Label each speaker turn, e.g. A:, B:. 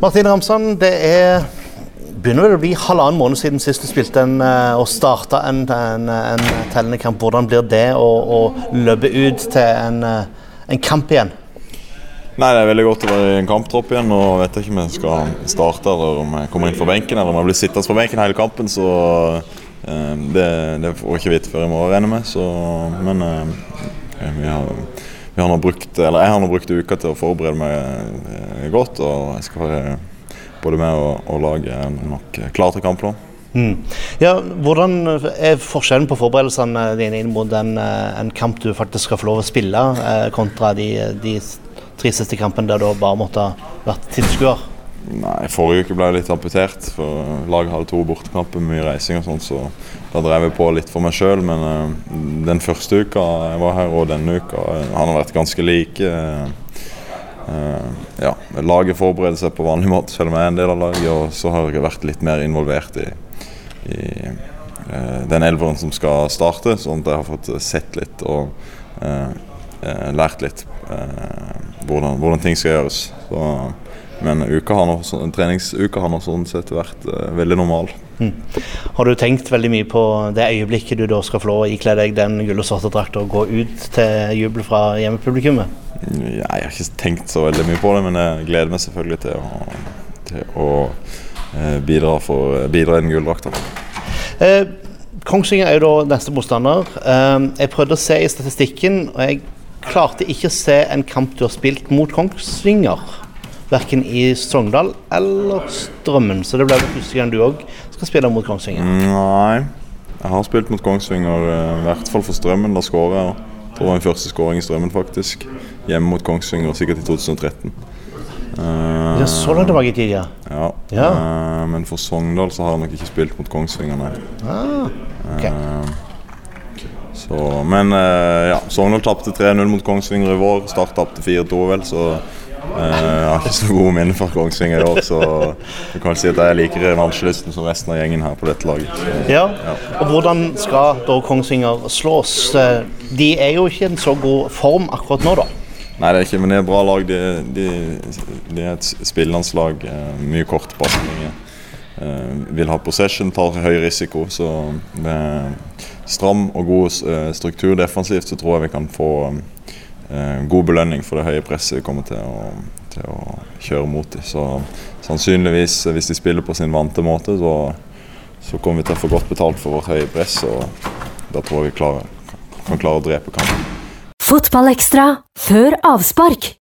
A: Martin Ramsand, det er begynner vel å bli halvannen måned siden sist du spilte en, eh, og starta en, en, en, tellende kamp. Hvordan blir det å, å løpe ut til en, eh, en, kamp igjen?
B: Nei, Det er veldig godt å være i en kamptropp igjen. Nå vet jeg ikke om jeg skal starte eller om jeg kommer inn fra benken eller om jeg blir sittende på benken hele kampen. så eh, det, det, får jeg ikke vite før i morgen, regner jeg med. Så, men eh, vi har, har brukt, eller jeg har nå brukt uka til å forberede meg eh, godt. og jeg skal være både med og, og laget er nok klar til kamp nå. Mm.
A: Ja, hvordan er forskjellen på forberedelsene dine inn mot en, en, kamp du faktisk skal få lov å spille, eh, kontra de, de tre siste kampene der du bare måtte vært tilskuer?
B: Nei, Forrige uke ble jeg litt amputert. for Laget hadde to bortekamper mye reising og sånt, så da drev jeg på litt for meg sjøl. Men uh, den første uka jeg var her, og denne uka, uh, han har vært ganske like. Uh, Eh, ja, laget forbereder seg på vanlig måte, selv om jeg er en del av laget. Og så har jeg vært litt mer involvert i, i uh, den elveren som skal starte, sånn at jeg har fått sett litt og lært litt hvordan, hvordan, ting skal gjøres. Så, men uka har nå, treningsuka har nå sånn sett vært veldig normal. Mm.
A: Har du tenkt veldig mye på det øyeblikket du da skal få lov å ikle deg den gull og svarte drakta og gå ut til jubel fra hjemmepublikummet?
B: Jeg har ikke tenkt så veldig mye på det, men jeg gleder meg selvfølgelig til å, til å uh, bidra, for, bidra i den gulldrakta.
A: Eh, Kongsvinger er jo da neste motstander. Eh, jeg prøvde å se i statistikken, og jeg klarte ikke å se en kamp du har spilt mot Kongsvinger. Verken i Sogndal eller Strømmen, så det ble første gang du òg skal spille mot Kongsvinger.
B: Nei, jeg har spilt mot Kongsvinger, eh, i hvert fall for Strømmen. Da skårer jeg. Det var min første skåring i Strømmen, faktisk. Hjemme mot Kongsvinger, sikkert i 2013.
A: Uh, ja, så langt tilbake i tid, ja.
B: ja. ja. Uh, men for Sogndal så har jeg nok ikke spilt mot Kongsvinger, nei. Ah, okay. uh, så, men ja, Sogndal tapte 3-0 mot Kongsvinger i vår. Start tapte 4-2, vel, så jeg har ikke så gode minner fra Kongsvinger i år, så du kan si at jeg er like revansjelysten som resten av gjengen her på dette laget. Så,
A: ja. ja. Og hvordan skal da Kongsvinger slås? De er jo ikke i en så god form akkurat nå, da?
B: Nei, det er ikke, men det er et bra lag. De, de, de er et spillandslag. Eh, mye kort pasninger. Eh, vil ha possession, tar høy risiko. Så med stram og god eh, struktur defensivt så tror jeg vi kan få eh, god belønning for det høye presset vi kommer til å, til å kjøre mot dem. Så sannsynligvis, hvis de spiller på sin vante måte, så, så kommer vi til å få godt betalt for vårt høye press. Og da tror jeg vi klarer, kan klare å drepe kampen.
C: Fotballekstra før avspark.